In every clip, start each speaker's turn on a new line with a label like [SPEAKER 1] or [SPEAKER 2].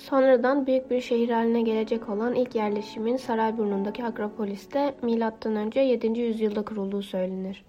[SPEAKER 1] Sonradan büyük bir şehir haline gelecek olan ilk yerleşimin Sarayburnu'ndaki Akropolis'te M.Ö. 7. yüzyılda kurulduğu söylenir.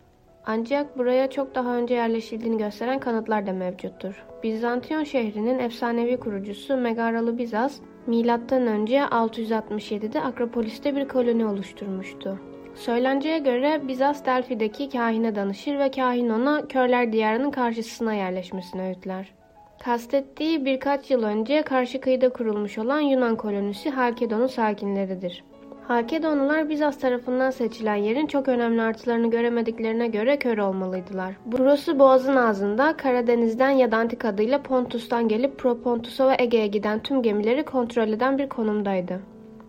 [SPEAKER 1] Ancak buraya çok daha önce yerleşildiğini gösteren kanıtlar da mevcuttur. Bizantiyon şehrinin efsanevi kurucusu Megaralı Bizas, M.Ö. 667'de Akropolis'te bir koloni oluşturmuştu. Söylenceye göre Bizas Delfi'deki kahine danışır ve kahin ona Körler Diyarı'nın karşısına yerleşmesini öğütler. Kastettiği birkaç yıl önce karşı kıyıda kurulmuş olan Yunan kolonisi Halkedon'un sakinleridir. Halkedonlular Bizas tarafından seçilen yerin çok önemli artılarını göremediklerine göre kör olmalıydılar. Burası Boğaz'ın ağzında Karadeniz'den ya da antik adıyla Pontus'tan gelip Propontus'a ve Ege'ye giden tüm gemileri kontrol eden bir konumdaydı.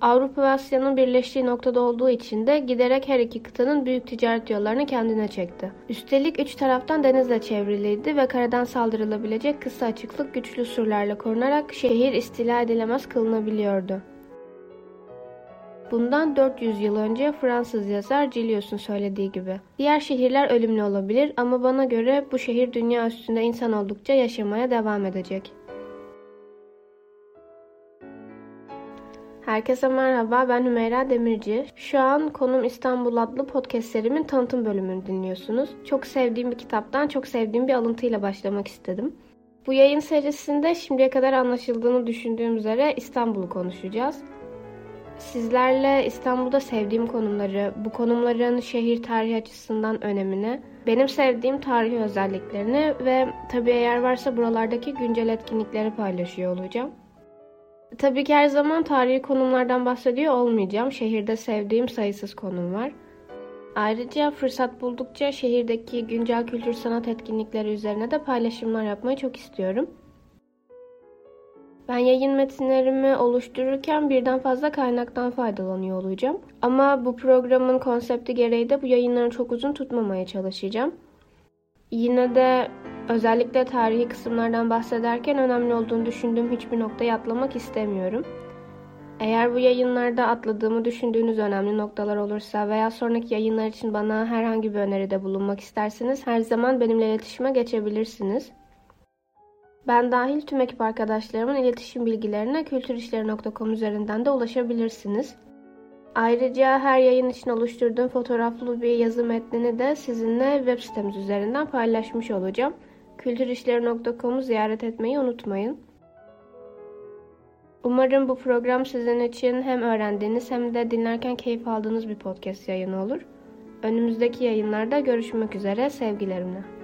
[SPEAKER 1] Avrupa ve Asya'nın birleştiği noktada olduğu için de giderek her iki kıtanın büyük ticaret yollarını kendine çekti. Üstelik üç taraftan denizle çevriliydi ve karadan saldırılabilecek kısa açıklık güçlü surlarla korunarak şehir istila edilemez kılınabiliyordu. Bundan 400 yıl önce Fransız yazar Gillius'un söylediği gibi. Diğer şehirler ölümlü olabilir ama bana göre bu şehir dünya üstünde insan oldukça yaşamaya devam edecek. Herkese merhaba, ben Hümeyra Demirci. Şu an Konum İstanbul adlı podcast serimin tanıtım bölümünü dinliyorsunuz. Çok sevdiğim bir kitaptan çok sevdiğim bir alıntıyla başlamak istedim. Bu yayın serisinde şimdiye kadar anlaşıldığını düşündüğüm üzere İstanbul'u konuşacağız. Sizlerle İstanbul'da sevdiğim konumları, bu konumların şehir tarihi açısından önemini, benim sevdiğim tarihi özelliklerini ve tabii eğer varsa buralardaki güncel etkinlikleri paylaşıyor olacağım. Tabii ki her zaman tarihi konumlardan bahsediyor olmayacağım. Şehirde sevdiğim sayısız konum var. Ayrıca fırsat buldukça şehirdeki güncel kültür sanat etkinlikleri üzerine de paylaşımlar yapmayı çok istiyorum. Ben yayın metinlerimi oluştururken birden fazla kaynaktan faydalanıyor olacağım. Ama bu programın konsepti gereği de bu yayınları çok uzun tutmamaya çalışacağım. Yine de özellikle tarihi kısımlardan bahsederken önemli olduğunu düşündüğüm hiçbir noktayı atlamak istemiyorum. Eğer bu yayınlarda atladığımı düşündüğünüz önemli noktalar olursa veya sonraki yayınlar için bana herhangi bir öneride bulunmak isterseniz her zaman benimle iletişime geçebilirsiniz. Ben dahil tüm ekip arkadaşlarımın iletişim bilgilerine kültürişleri.com üzerinden de ulaşabilirsiniz. Ayrıca her yayın için oluşturduğum fotoğraflı bir yazı metnini de sizinle web sitemiz üzerinden paylaşmış olacağım. Kültürişleri.com'u ziyaret etmeyi unutmayın. Umarım bu program sizin için hem öğrendiğiniz hem de dinlerken keyif aldığınız bir podcast yayını olur. Önümüzdeki yayınlarda görüşmek üzere sevgilerimle.